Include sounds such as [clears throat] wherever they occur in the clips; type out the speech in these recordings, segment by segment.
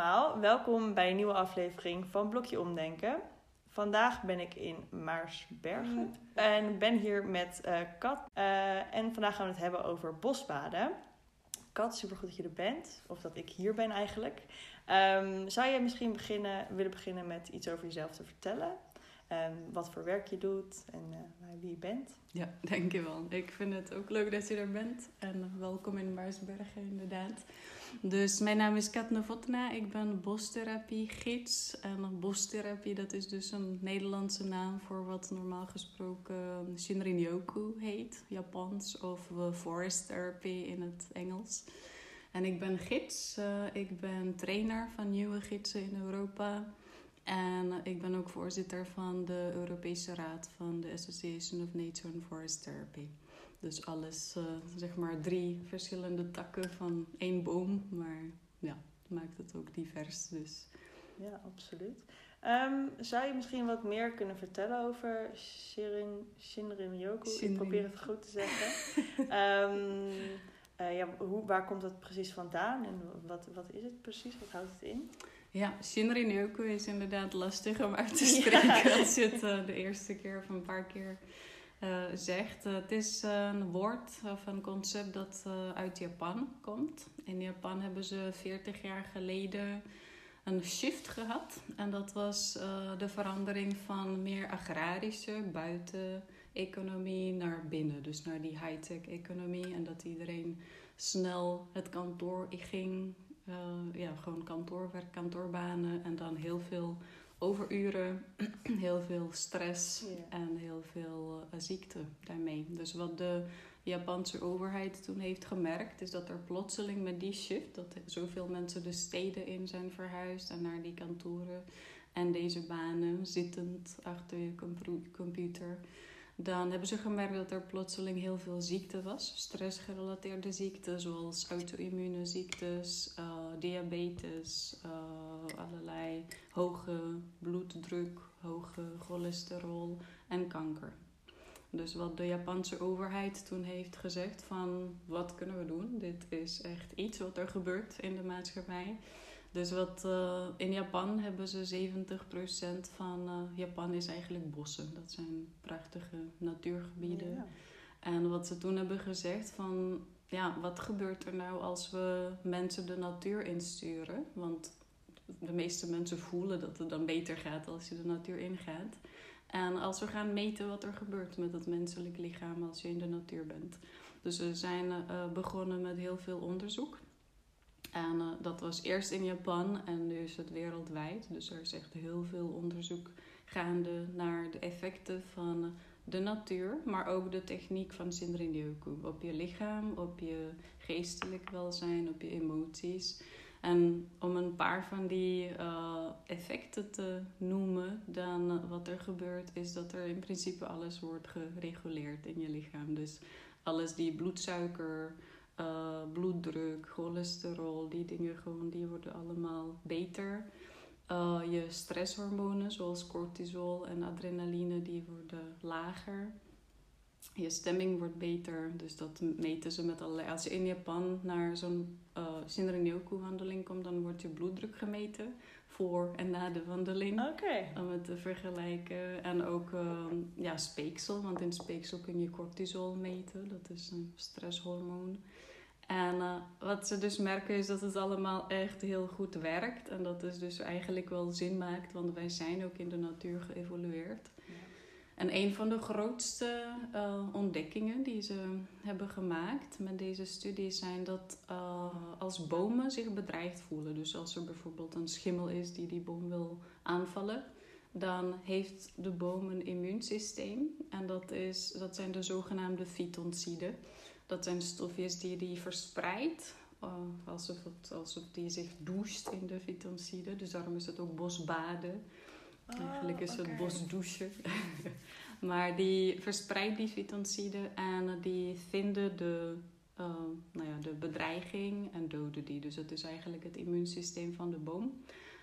allemaal, welkom bij een nieuwe aflevering van Blokje Omdenken. Vandaag ben ik in Maarsbergen en ben hier met eh, Kat. Eh, en vandaag gaan we het hebben over bosbaden. Kat, supergoed dat je er bent, of dat ik hier ben eigenlijk. Ehm, zou je misschien beginnen, willen beginnen met iets over jezelf te vertellen? Ehm, wat voor werk je doet en eh, wie je bent? Ja, [laughs] dankjewel. Ik vind het ook leuk dat je er bent. En welkom in Maarsbergen, inderdaad. Dus mijn naam is Kat Novotna. Ik ben bostherapie-gids. En bostherapie, dat is dus een Nederlandse naam voor wat normaal gesproken Shinrin-yoku heet. Japans of forest therapy in het Engels. En ik ben gids. Uh, ik ben trainer van nieuwe gidsen in Europa. En ik ben ook voorzitter van de Europese Raad van de Association of Nature and Forest Therapy. Dus alles, uh, zeg maar, drie verschillende takken van één boom. Maar ja, maakt het ook divers. Dus. Ja, absoluut. Um, zou je misschien wat meer kunnen vertellen over Shirin, Shinrin Yoku? Shinrin. Ik probeer het goed te zeggen. um, [laughs] uh, ja, hoe, waar komt dat precies vandaan en wat, wat is het precies? Wat houdt het in? Ja, Shinrin Yoku is inderdaad lastig om uit te [laughs] spreken als je het uh, de eerste keer of een paar keer zegt. Uh, het is een woord of een concept dat uit Japan komt. In Japan hebben ze 40 jaar geleden een shift gehad. En dat was de verandering van meer agrarische buiten-economie naar binnen. Dus naar die high-tech economie. En dat iedereen snel het kantoor ging. ja, gewoon kantoorwerk, kantoorbanen en dan heel veel overuren, [clears throat] heel veel stress en heel veel uh, ziekte daarmee. Dus wat de Japanse overheid toen heeft gemerkt, is dat er plotseling met die shift, dat zoveel mensen de steden in zijn verhuisd en naar die kantoren en deze banen, zittend achter je computer dan hebben ze gemerkt dat er plotseling heel veel ziekte was. Stressgerelateerde ziekten zoals auto-immune ziektes, uh, diabetes, uh, allerlei hoge bloeddruk, hoge cholesterol en kanker. Dus wat de Japanse overheid toen heeft gezegd van wat kunnen we doen? Dit is echt iets wat er gebeurt in de maatschappij. Dus wat, uh, in Japan hebben ze 70% van uh, Japan is eigenlijk bossen. Dat zijn prachtige natuurgebieden. Ja. En wat ze toen hebben gezegd van ja, wat gebeurt er nou als we mensen de natuur insturen? Want de meeste mensen voelen dat het dan beter gaat als je de natuur ingaat. En als we gaan meten wat er gebeurt met het menselijk lichaam als je in de natuur bent. Dus we zijn uh, begonnen met heel veel onderzoek. En uh, dat was eerst in Japan en nu is het wereldwijd. Dus er is echt heel veel onderzoek gaande naar de effecten van de natuur, maar ook de techniek van Shinrin-yoku. Op je lichaam, op je geestelijk welzijn, op je emoties. En om een paar van die uh, effecten te noemen, dan wat er gebeurt is dat er in principe alles wordt gereguleerd in je lichaam. Dus alles die bloedsuiker, uh, bloeddruk, cholesterol, die dingen gewoon, die worden allemaal beter. Uh, je stresshormonen zoals cortisol en adrenaline, die worden lager. Je stemming wordt beter, dus dat meten ze met allerlei... Als je in Japan naar zo'n uh, Shinrin-yoku-wandeling komt, dan wordt je bloeddruk gemeten voor en na de wandeling. Okay. Om het te vergelijken. En ook uh, ja, speeksel, want in speeksel kun je cortisol meten. Dat is een stresshormoon. En uh, wat ze dus merken is dat het allemaal echt heel goed werkt. En dat het dus eigenlijk wel zin maakt, want wij zijn ook in de natuur geëvolueerd. Ja. En een van de grootste uh, ontdekkingen die ze hebben gemaakt met deze studies zijn dat uh, als bomen zich bedreigd voelen, dus als er bijvoorbeeld een schimmel is die die boom wil aanvallen, dan heeft de boom een immuunsysteem en dat, is, dat zijn de zogenaamde fytonciden. Dat zijn stofjes die die verspreidt, uh, alsof, het, alsof die zich doucht in de fytonciden. Dus daarom is het ook bosbaden. Oh, Eigenlijk is okay. het bosdouchen. [laughs] maar die verspreidt die fytonciden en die vinden de, uh, nou ja, de bedreiging en doden die. Dus dat is eigenlijk het immuunsysteem van de boom.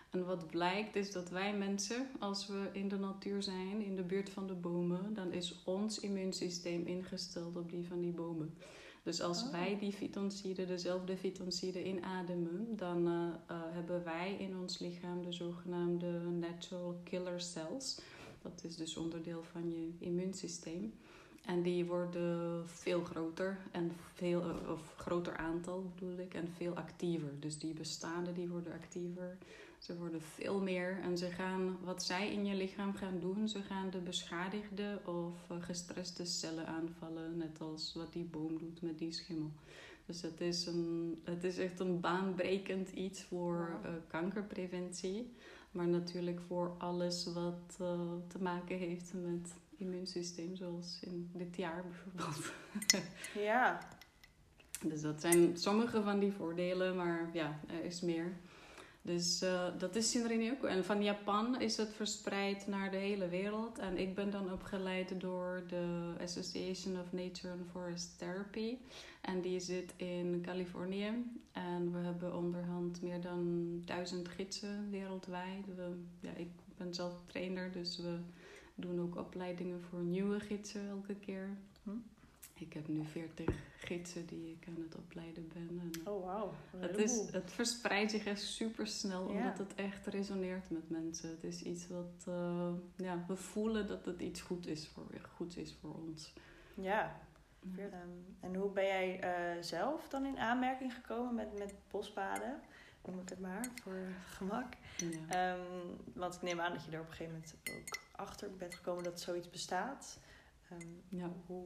En wat blijkt is dat wij mensen, als we in de natuur zijn, in de buurt van de bomen, dan is ons immuunsysteem ingesteld op die van die bomen. Dus als Oh. wij die fytoncide, dezelfde fytoncide inademen, dan eh, eh, hebben wij in ons lichaam de zogenaamde natural killer cells. Dat is dus onderdeel van je immuunsysteem. En die worden veel groter en veel, eh, of groter aantal bedoel ik, en veel actiever. Dus die bestaande die worden actiever. Ze worden veel meer en ze gaan, wat zij in je lichaam gaan doen, ze gaan de beschadigde of eh, gestreste cellen aanvallen, net als wat die boom doet met die schimmel. Dus het is, een, het is echt een baanbrekend iets voor eh, kankerpreventie, maar natuurlijk voor alles wat eh, te maken heeft met immuunsysteem, zoals in dit jaar bijvoorbeeld. [laughs] Ja, Dus dat zijn sommige van die voordelen, maar ja, er is meer. Dus eh, dat is Shinrin ook. En van Japan is het verspreid naar de hele wereld. En ik ben dan opgeleid door de Association of Nature and Forest Therapy. En die zit in Californië. En we hebben onderhand meer dan duizend gidsen wereldwijd. We, ja, ik ben zelf trainer, dus we doen ook opleidingen voor nieuwe gidsen elke keer. Hm. Ik heb nu 40 gidsen die ik aan het opleiden ben. En oh wauw. het, is, het verspreidt zich echt super snel, omdat het echt resoneert met mensen. Het is iets wat, eh, ja, we voelen dat het iets goed is voor, goed is voor ons. Ja. Ehm, en hoe ben jij eh, zelf dan in aanmerking gekomen met, met bosbaden? Noem ik het maar, voor gemak. Ja. Ehm, want ik neem aan dat je er op een gegeven moment ook achter bent gekomen dat zoiets bestaat. Ehm, Ja. hoe...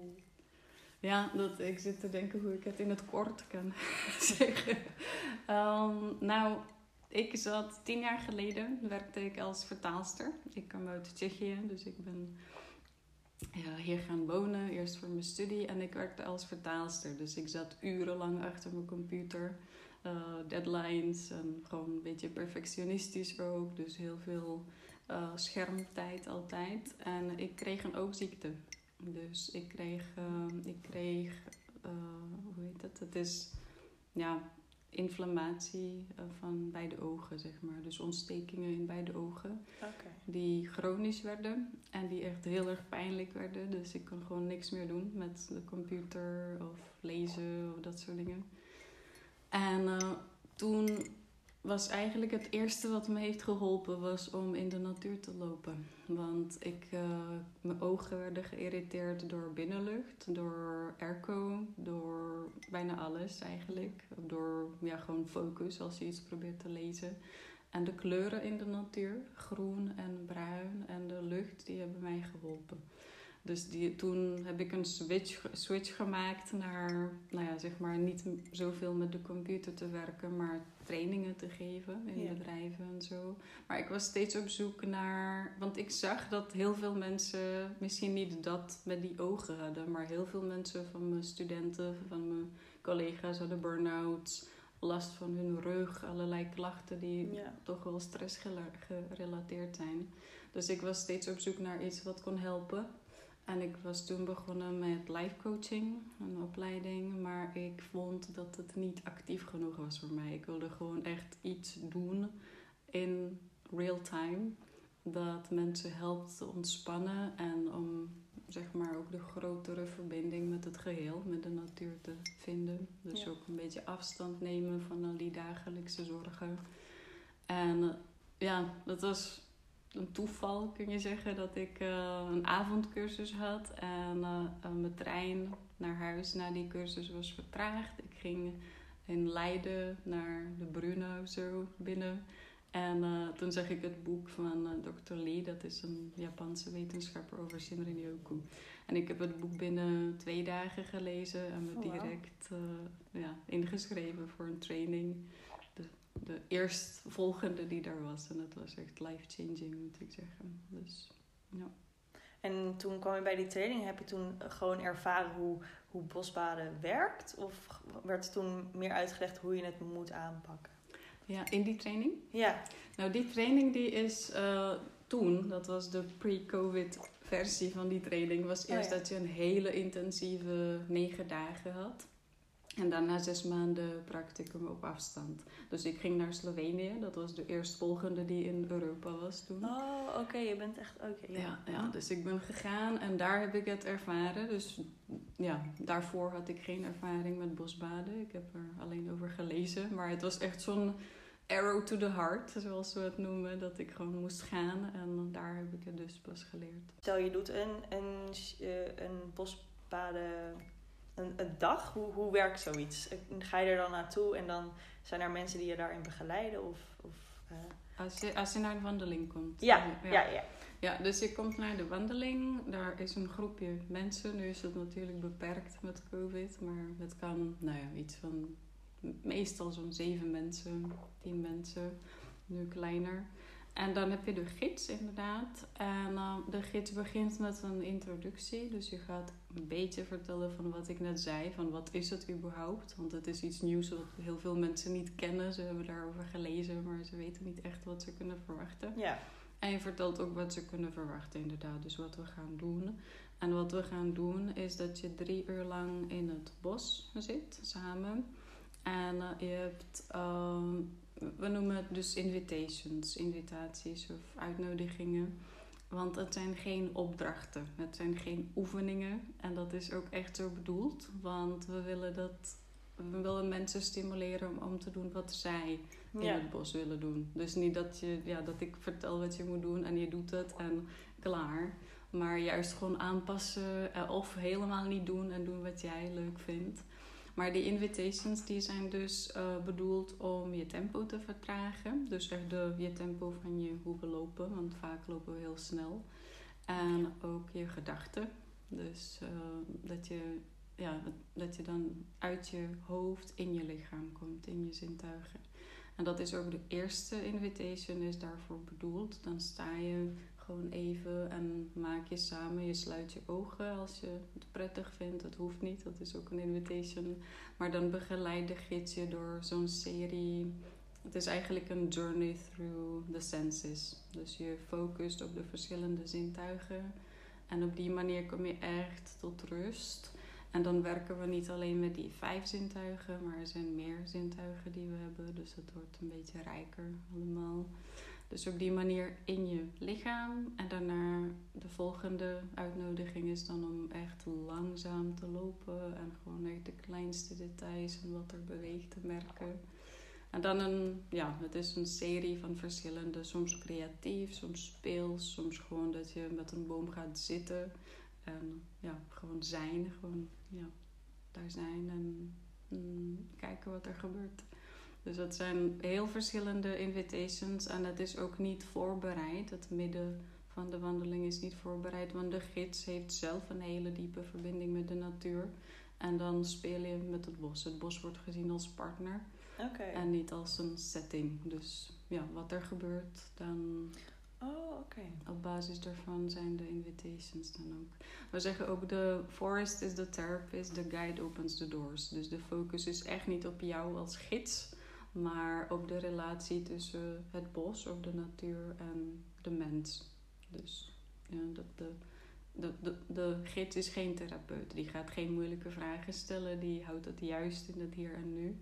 Ja, dat, ik zit te denken hoe ik het in het kort kan [laughs] zeggen. Ehm, nou, ik zat tien jaar geleden, werkte ik als vertaalster. Ik kom uit Tsjechië, dus ik ben hier gaan wonen, eerst voor mijn studie. En ik werkte als vertaalster, dus ik zat urenlang achter mijn computer. eh, deadlines en gewoon een beetje perfectionistisch ook. Dus heel veel eh, schermtijd altijd. En ik kreeg een oogziekte. Dus ik kreeg, eh, ik kreeg eh, hoe heet het? Het is ja, inflammatie eh, van beide ogen, zeg maar. Dus ontstekingen in beide ogen, die chronisch werden en die echt heel erg pijnlijk werden. Dus ik kon gewoon niks meer doen met de computer of lezen of dat soort dingen. En eh, toen was eigenlijk het eerste wat me heeft geholpen was om in de natuur te lopen. Want ik, eh, mijn ogen werden geïrriteerd door binnenlucht, door airco, door bijna alles eigenlijk. Door ja, gewoon focus als je iets probeert te lezen. En de kleuren in de natuur, groen en bruin en de lucht, die hebben mij geholpen. Dus die, toen heb ik een switch, switch gemaakt naar, nou ja, zeg maar, niet zoveel met de computer te werken, maar trainingen te geven in Ja. bedrijven en zo. Maar ik was steeds op zoek naar, want ik zag dat heel veel mensen, misschien niet dat met die ogen hadden, maar heel veel mensen van mijn studenten, van mijn collega's hadden burn-outs, last van hun rug, allerlei klachten die Ja. toch wel stress gerelateerd zijn. Dus ik was steeds op zoek naar iets wat kon helpen. En ik was toen begonnen met life coaching, een opleiding. Maar ik vond dat het niet actief genoeg was voor mij. Ik wilde gewoon echt iets doen in real time. Dat mensen helpt te ontspannen en om zeg maar ook de grotere verbinding met het geheel, met de natuur te vinden. Dus Ja. ook een beetje afstand nemen van al die dagelijkse zorgen. En ja, dat was een toeval, kun je zeggen, dat ik eh, een avondcursus had. En eh, eh, mijn trein naar huis na die cursus was vertraagd. Ik ging in Leiden naar de Bruno zo binnen. En eh, toen zag ik het boek van Dr. Lee, dat is een Japanse wetenschapper over Shinrin-yoku. En ik heb het boek binnen twee dagen gelezen en me Oh, direct ja, ingeschreven voor een training. De, de eerstvolgende die daar was. En dat was echt life-changing, moet ik zeggen. Dus ja. En toen kwam je bij die training, heb je toen gewoon ervaren hoe, hoe bosbaden werkt? Of werd er toen meer uitgelegd hoe je het moet aanpakken? ja, in die training? Ja, Nou, die training die is eh, toen, dat was de pre-COVID versie van die training, was Oh eerst ja. dat je een hele intensieve negen dagen had. En daarna zes maanden practicum op afstand. Dus ik ging naar Slovenië, dat was de eerstvolgende die in Europa was toen. oh oké, je bent echt, oké. Ja, ja, dus ik ben gegaan en daar heb ik het ervaren. Dus ja, daarvoor had ik geen ervaring met bosbaden. Ik heb er alleen over gelezen. Maar het was echt zo'n arrow to the heart, zoals we het noemen. Dat ik gewoon moest gaan. En daar heb ik het dus pas geleerd. Stel je doet een, een, eh, een bosbaden een, een dag. Hoe, hoe werkt zoiets? Ga je er dan naartoe en dan zijn er mensen die je daarin begeleiden? Of, of uh... als, je, als je naar een wandeling komt. Ja, ja, ja. ja. Ja, dus je komt naar de wandeling. Daar is een groepje mensen. Nu is het natuurlijk beperkt met COVID. Maar het kan, nou ja, iets van meestal zo'n zeven mensen, tien mensen. Nu kleiner. En dan heb je de gids inderdaad. En uh, de gids begint met een introductie. Dus je gaat een beetje vertellen van wat ik net zei. Van wat is het überhaupt? Want het is iets nieuws wat heel veel mensen niet kennen. Ze hebben daarover gelezen, maar ze weten niet echt wat ze kunnen verwachten. Ja. En je vertelt ook wat ze kunnen verwachten inderdaad. Dus wat we gaan doen. En wat we gaan doen is dat je drie uur lang in het bos zit samen. En je hebt... Uh, we noemen het dus invitations, invitaties of uitnodigingen. Want het zijn geen opdrachten, het zijn geen oefeningen. En dat is ook echt zo bedoeld, want we willen dat we willen mensen stimuleren om, te doen wat zij in het bos willen doen. Dus niet dat, je, ja, dat ik vertel wat je moet doen en je doet het en klaar. Maar juist gewoon aanpassen eh, of helemaal niet doen en doen wat jij leuk vindt. Maar die invitations die zijn dus uh, bedoeld om je tempo te vertragen. Dus echt de, je tempo van je hoe we lopen, want vaak lopen we heel snel. En ook je gedachten. Dus uh, dat, je, ja, dat je dan uit je hoofd in je lichaam komt, in je zintuigen. En dat is ook de eerste invitation, is daarvoor bedoeld. Dan sta je gewoon even en maak je samen. Je sluit je ogen als je het prettig vindt. Het hoeft niet, dat is ook een invitation. Maar dan begeleid de gids je door zo'n serie. Het is eigenlijk een journey through the senses. Dus je focust op de verschillende zintuigen. En op die manier kom je echt tot rust. En dan werken we niet alleen met die vijf zintuigen, maar er zijn meer zintuigen die we hebben. Dus het wordt een beetje rijker allemaal. Dus op die manier in je lichaam. En daarna de volgende uitnodiging is dan om echt langzaam te lopen. En gewoon echt de kleinste details en wat er beweegt te merken. En dan een, ja, het is een serie van verschillende, soms creatief, soms speels, soms gewoon dat je met een boom gaat zitten. En ja, gewoon zijn, gewoon ja, daar zijn en mm, kijken wat er gebeurt. Dus dat zijn heel verschillende invitations en het is ook niet voorbereid. Het midden van de wandeling is niet voorbereid, want de gids heeft zelf een hele diepe verbinding met de natuur. En dan speel je met het bos. Het bos wordt gezien als partner okay. en niet als een setting. Dus ja, wat er gebeurt, dan. Oh, oké. Op basis daarvan zijn de invitations dan ook. We zeggen ook: de forest is the therapist, the guide opens the doors. Dus de focus is echt niet op jou als gids maar op de relatie tussen het bos of de natuur en de mens. Dus ja, de, de, de, de, de gids is geen therapeut. Die gaat geen moeilijke vragen stellen. Die houdt het juist in het hier en nu.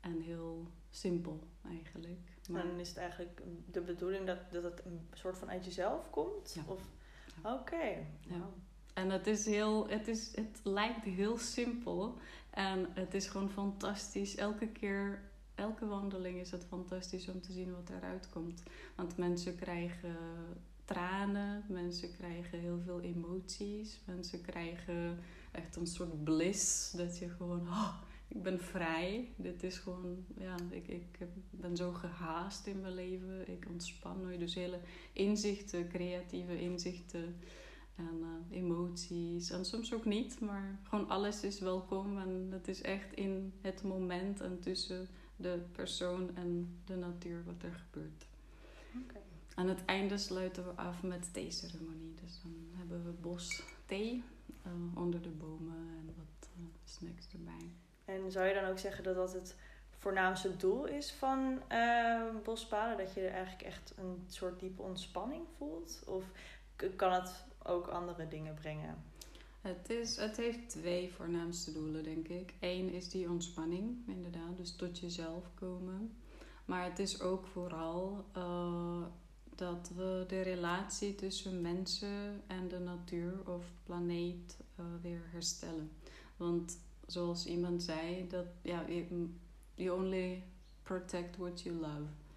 En heel simpel eigenlijk. Maar... En dan is het eigenlijk de bedoeling dat, dat het een soort van uit jezelf komt? Ja. Of... Oké. Ja. En het is heel, het, is, het lijkt heel simpel. En het is gewoon fantastisch. Elke keer elke wandeling is het fantastisch om te zien wat eruit komt. Want mensen krijgen tranen, mensen krijgen heel veel emoties, mensen krijgen echt een soort bliss. Dat je gewoon, oh, ik ben vrij. Dit is gewoon, ja, ik, ik ben zo gehaast in mijn leven. Ik ontspan nooit. Dus hele inzichten, creatieve inzichten en uh, emoties. En soms ook niet, maar gewoon alles is welkom. En het is echt in het moment en tussen de persoon en de natuur wat er gebeurt. Okay. Aan het einde sluiten we af met theeceremonie. Dus dan hebben we bos thee uh, onder de bomen en wat uh, snacks erbij. En zou je dan ook zeggen dat dat het voornaamste doel is van uh, bospaden? Dat je eigenlijk echt een soort diepe ontspanning voelt? Of kan het ook andere dingen brengen? Het, is, het heeft twee voornaamste doelen, denk ik. Eén is die ontspanning, inderdaad, dus tot jezelf komen. Maar het is ook vooral uh, dat we de relatie tussen mensen en de natuur of planeet uh, weer herstellen. Want zoals iemand zei, dat ja, you only protect what you love.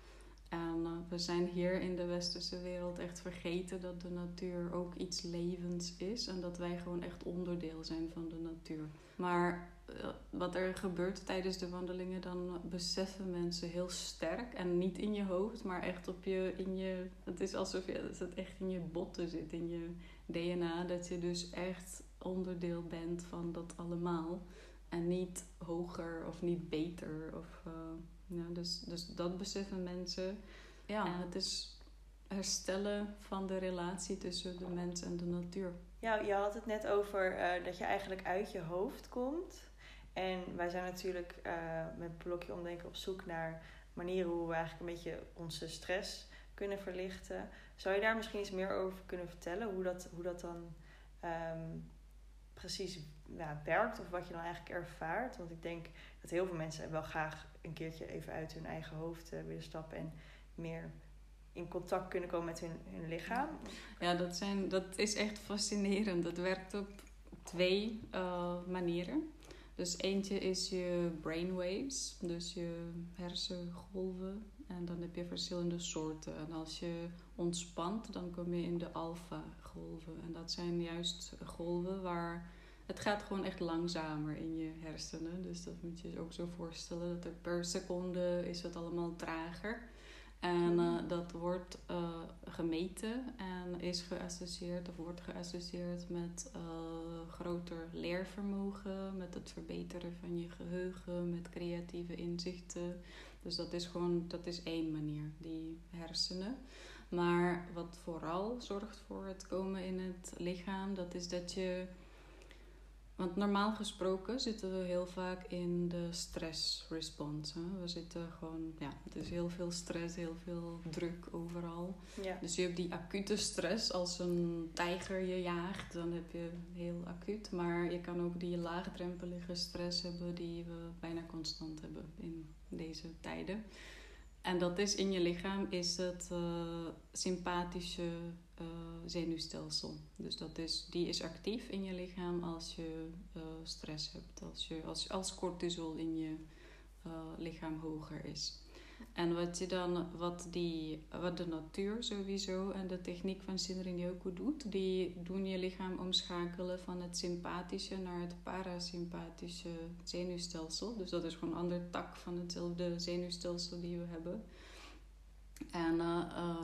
En uh, we zijn hier in de westerse wereld echt vergeten dat de natuur ook iets levens is. En dat wij gewoon echt onderdeel zijn van de natuur. Maar uh, wat er gebeurt tijdens de wandelingen, dan beseffen mensen heel sterk. En niet in je hoofd, maar echt op je, in je... Het is alsof je, het echt in je botten zit, in je DNA. Dat je dus echt onderdeel bent van dat allemaal. En niet hoger of niet beter. Of, uh, ja, dus, dus dat beseffen mensen. Ja, en het is herstellen van de relatie tussen de mens en de natuur. Ja, je had het net over uh, dat je eigenlijk uit je hoofd komt. En wij zijn natuurlijk uh, met Blokje Omdenken op zoek naar manieren hoe we eigenlijk een beetje onze stress kunnen verlichten. Zou je daar misschien iets meer over kunnen vertellen? Hoe dat, hoe dat dan um, precies werkt of wat je dan eigenlijk ervaart? Want ik denk dat heel veel mensen wel graag een keertje even uit hun eigen hoofd uh, willen stappen en meer in contact kunnen komen met hun, hun lichaam. Ja, dat, zijn, dat is echt fascinerend. Dat werkt op twee uh, manieren. Dus eentje is je brainwaves, dus je hersengolven. En dan heb je verschillende soorten. En als je ontspant, dan kom je in de alfa-golven. En dat zijn juist golven waar het gaat gewoon echt langzamer in je hersenen. Dus dat moet je je ook zo voorstellen. Dat er per seconde is het allemaal trager. En uh, dat wordt uh, gemeten en is geassocieerd of wordt geassocieerd met uh, groter leervermogen, met het verbeteren van je geheugen, met creatieve inzichten. Dus dat is gewoon, dat is één manier, die hersenen. Maar wat vooral zorgt voor het komen in het lichaam, dat is dat je want normaal gesproken zitten we heel vaak in de stress response. Hè? We zitten gewoon, ja, het is heel veel stress, heel veel druk overal. Ja. Dus je hebt die acute stress als een tijger je jaagt, dan heb je heel acuut. Maar je kan ook die laagdrempelige stress hebben die we bijna constant hebben in deze tijden. En dat is in je lichaam is het uh, sympathische uh, zenuwstelsel. Dus dat is, die is actief in je lichaam als je uh, stress hebt, als, je, als, als cortisol in je lichaam hoger is. En wat, je dan, wat, die, wat de natuur sowieso en de techniek van Shinrin-yoku doet, die doen je lichaam omschakelen van het sympathische naar het parasympathische zenuwstelsel. Dus dat is gewoon een andere tak van hetzelfde zenuwstelsel die we hebben. En uh, uh,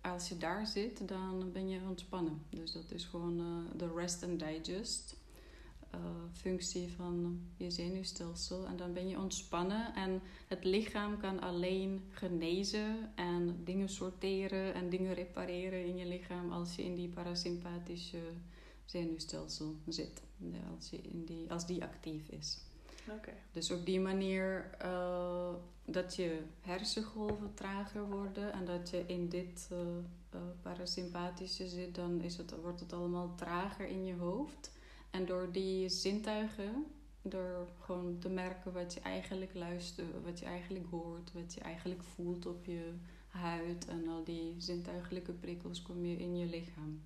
als je daar zit, dan ben je ontspannen. Dus dat is gewoon uh, de rest and digest. Uh, functie van je zenuwstelsel. En dan ben je ontspannen en het lichaam kan alleen genezen en dingen sorteren en dingen repareren in je lichaam als je in die parasympathische zenuwstelsel zit. Als, je in die, als die actief is. Okay. Dus op die manier uh, dat je hersengolven trager worden en dat je in dit uh, uh, parasympathische zit, dan is het, wordt het allemaal trager in je hoofd. En door die zintuigen, door gewoon te merken wat je eigenlijk luistert, wat je eigenlijk hoort, wat je eigenlijk voelt op je huid en al die zintuigelijke prikkels, kom je in je lichaam.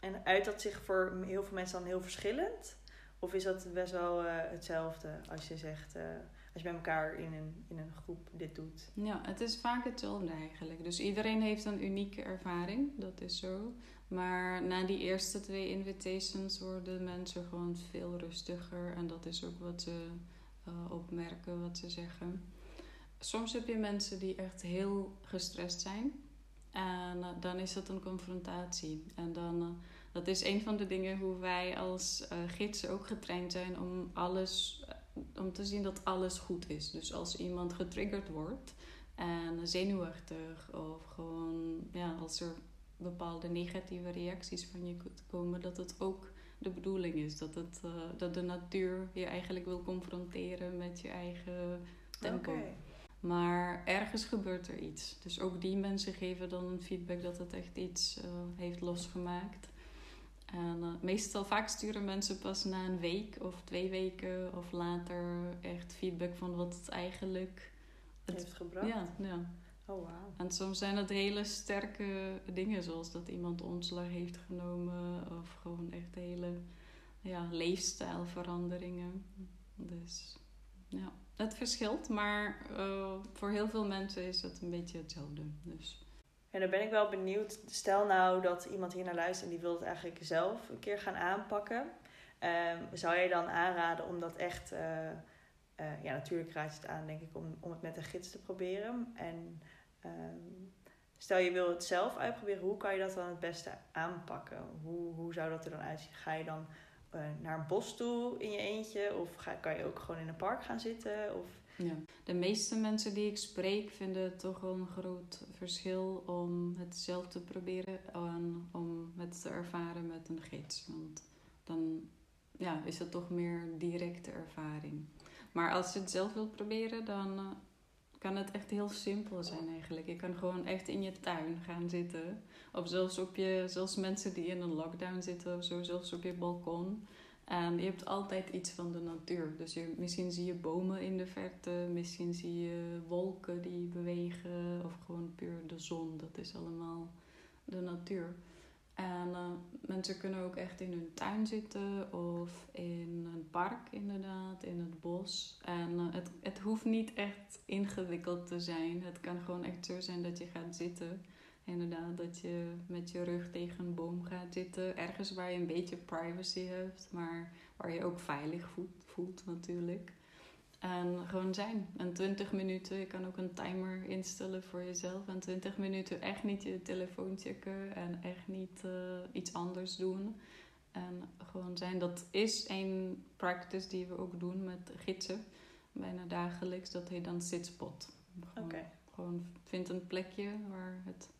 En uit dat zich voor heel veel mensen dan heel verschillend? Of is dat best wel uh, hetzelfde als je zegt, uh, als je bij elkaar in een, in een groep dit doet? Ja, het is vaak hetzelfde eigenlijk. Dus iedereen heeft een unieke ervaring, dat is zo. Maar na die eerste twee invitations worden mensen gewoon veel rustiger. En dat is ook wat ze uh, opmerken, wat ze zeggen. Soms heb je mensen die echt heel gestrest zijn. En uh, dan is dat een confrontatie. En dan, uh, dat is een van de dingen hoe wij als gidsen ook getraind zijn om alles, om te zien dat alles goed is. Dus als iemand getriggerd wordt en zenuwachtig of gewoon, ja, als er bepaalde negatieve reacties van je komen, dat het ook de bedoeling is. Dat, het, uh, dat de natuur je eigenlijk wil confronteren met je eigen tempo. Okay. Maar ergens gebeurt er iets. Dus ook die mensen geven dan een feedback dat het echt iets uh, heeft losgemaakt. En uh, meestal, vaak sturen mensen pas na een week of twee weken of later echt feedback van wat het eigenlijk het, heeft gebracht. Ja, ja. Oh, wow. En soms zijn het hele sterke dingen, zoals dat iemand ontslag heeft genomen, of gewoon echt hele ja, leefstijlveranderingen. Dus ja, het verschilt, maar uh, voor heel veel mensen is het een beetje hetzelfde. Dus. En dan ben ik wel benieuwd. Stel nou dat iemand hier naar luistert en die wil het eigenlijk zelf een keer gaan aanpakken. Um, zou jij dan aanraden om dat echt. Uh, uh, ja, natuurlijk raad je het aan, denk ik, om, om het met een gids te proberen. En um, stel je wil het zelf uitproberen, hoe kan je dat dan het beste aanpakken? Hoe, hoe zou dat er dan uitzien? Ga je dan uh, naar een bos toe in je eentje? Of ga, kan je ook gewoon in een park gaan zitten? Of... Ja. De meeste mensen die ik spreek vinden het toch wel een groot verschil om het zelf te proberen en om het te ervaren met een gids. Want dan ja, is het toch meer directe ervaring. Maar als je het zelf wilt proberen, dan uh, kan het echt heel simpel zijn eigenlijk. Je kan gewoon echt in je tuin gaan zitten. Of zelfs op je, zelfs mensen die in een lockdown zitten of zo, zelfs op je balkon. En je hebt altijd iets van de natuur. Dus je, misschien zie je bomen in de verte, misschien zie je wolken die bewegen, of gewoon puur de zon. Dat is allemaal de natuur. En uh, mensen kunnen ook echt in hun tuin zitten of in een park inderdaad, in het bos. En uh, het, het hoeft niet echt ingewikkeld te zijn. Het kan gewoon echt zo zijn dat je gaat zitten. Inderdaad, dat je met je rug tegen een boom gaat zitten. Ergens waar je een beetje privacy hebt, maar waar je ook veilig voelt natuurlijk. En gewoon zijn. En 20 minuten, je kan ook een timer instellen voor jezelf. En 20 minuten echt niet je telefoon checken en echt niet uh, iets anders doen. En gewoon zijn. Dat is een practice die we ook doen met gidsen. Bijna dagelijks. Dat heet dan sitspot. Gewoon, okay. gewoon vind een plekje waar het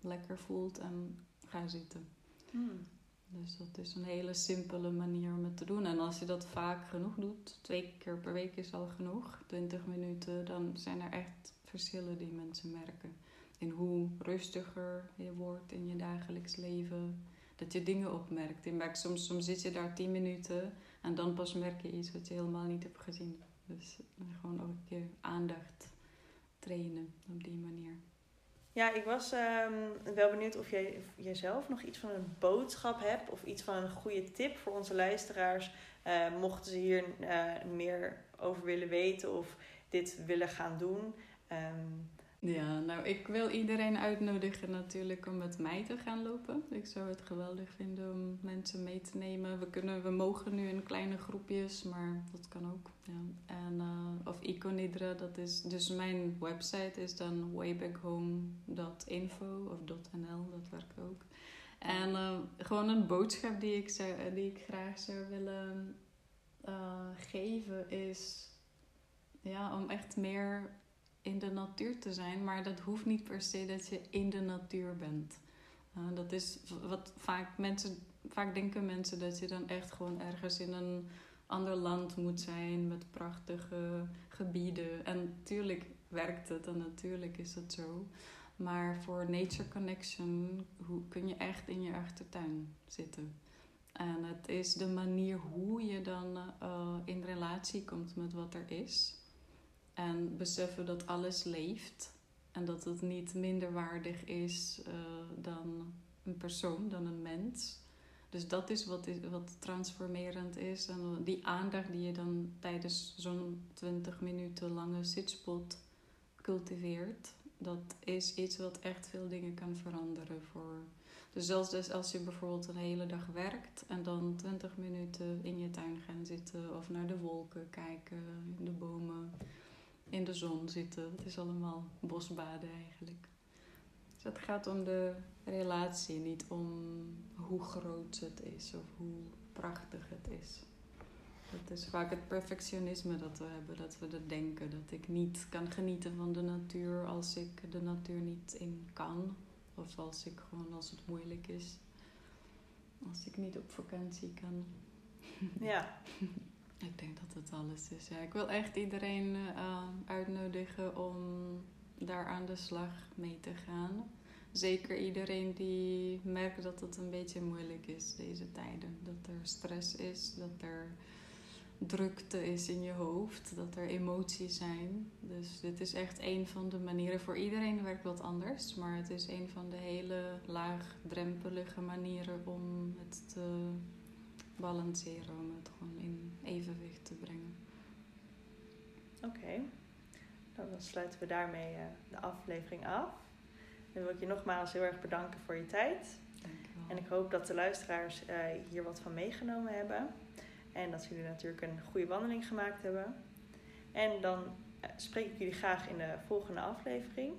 lekker voelt en ga zitten. Hmm. Dus dat is een hele simpele manier om het te doen. En als je dat vaak genoeg doet, twee keer per week is al genoeg, 20 minuten, dan zijn er echt verschillen die mensen merken. In hoe rustiger je wordt in je dagelijks leven. Dat je dingen opmerkt. Je merkt soms, soms zit je daar 10 minuten en dan pas merk je iets wat je helemaal niet hebt gezien. Dus gewoon ook een keer aandacht trainen. Ja, ik was um, wel benieuwd of jij jezelf nog iets van een boodschap hebt of iets van een goede tip voor onze luisteraars. Uh, mochten ze hier uh, meer over willen weten of dit willen gaan doen. Um, ja, nou, ik wil iedereen uitnodigen natuurlijk om met mij te gaan lopen. Ik zou het geweldig vinden om mensen mee te nemen. We, kunnen, we mogen nu in kleine groepjes, maar dat kan ook. Ja. En, uh, of Iconidra, dat is... Dus mijn website is dan waybackhome.info of .nl, dat werkt ook. En uh, gewoon een boodschap die ik, zou, die ik graag zou willen geven is... Ja, om echt meer in de natuur te zijn, maar dat hoeft niet per se dat je in de natuur bent. Uh, dat is wat vaak mensen, vaak denken mensen dat je dan echt gewoon ergens in een ander land moet zijn met prachtige gebieden. En natuurlijk werkt het en natuurlijk is het zo. Maar voor Nature Connection hoe, kun je echt in je achtertuin zitten. En het is de manier hoe je dan uh, in relatie komt met wat er is. En beseffen dat alles leeft. En dat het niet minder waardig is uh, dan een persoon, dan een mens. Dus dat is wat, is wat transformerend is. En die aandacht die je dan tijdens zo'n 20 minuten lange zitspot cultiveert, dat is iets wat echt veel dingen kan veranderen voor. Dus zelfs dus als je bijvoorbeeld een hele dag werkt en dan 20 minuten in je tuin gaan zitten of naar de wolken kijken, de bomen in de zon zitten. Het is allemaal bosbaden eigenlijk. Dus het gaat om de relatie, niet om hoe groot het is of hoe prachtig het is. Het is vaak het perfectionisme dat we hebben, dat we dat denken. Dat ik niet kan genieten van de natuur als ik de natuur niet in kan. Of als ik gewoon als het moeilijk is. Als ik niet op vakantie kan. Ja. [laughs] Ik denk dat het alles is. Ik wil echt iedereen uh, uitnodigen om daar aan de slag mee te gaan. Zeker iedereen die merkt dat het een beetje moeilijk is deze tijden. Dat er stress is, dat er drukte is in je hoofd, dat er emoties zijn. Dus dit is echt een van de manieren. Voor iedereen werkt wat anders, maar het is een van de hele laagdrempelige manieren om het te balanceren, om het gewoon in evenwicht te brengen. Oké, nou, dan sluiten we daarmee uh, de aflevering af. Dan wil ik je nogmaals heel erg bedanken voor je tijd. Dankjewel. En ik hoop dat de luisteraars uh, hier wat van meegenomen hebben. En dat jullie natuurlijk een goede wandeling gemaakt hebben. En dan uh, spreek ik jullie graag in de volgende aflevering.